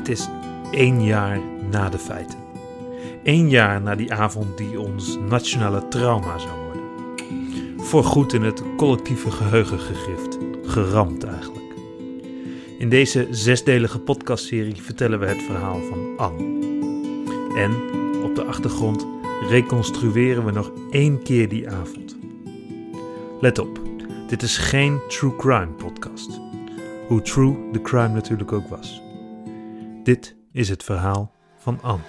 Het is één jaar na de feiten. Eén jaar na die avond die ons nationale trauma zou worden. Voorgoed in het collectieve geheugen gegrift. Geramd eigenlijk. In deze zesdelige podcastserie vertellen we het verhaal van Anne. En op de achtergrond reconstrueren we nog één keer die avond. Let op, dit is geen true crime podcast. Hoe true de crime natuurlijk ook was. Dit is het verhaal van Anne.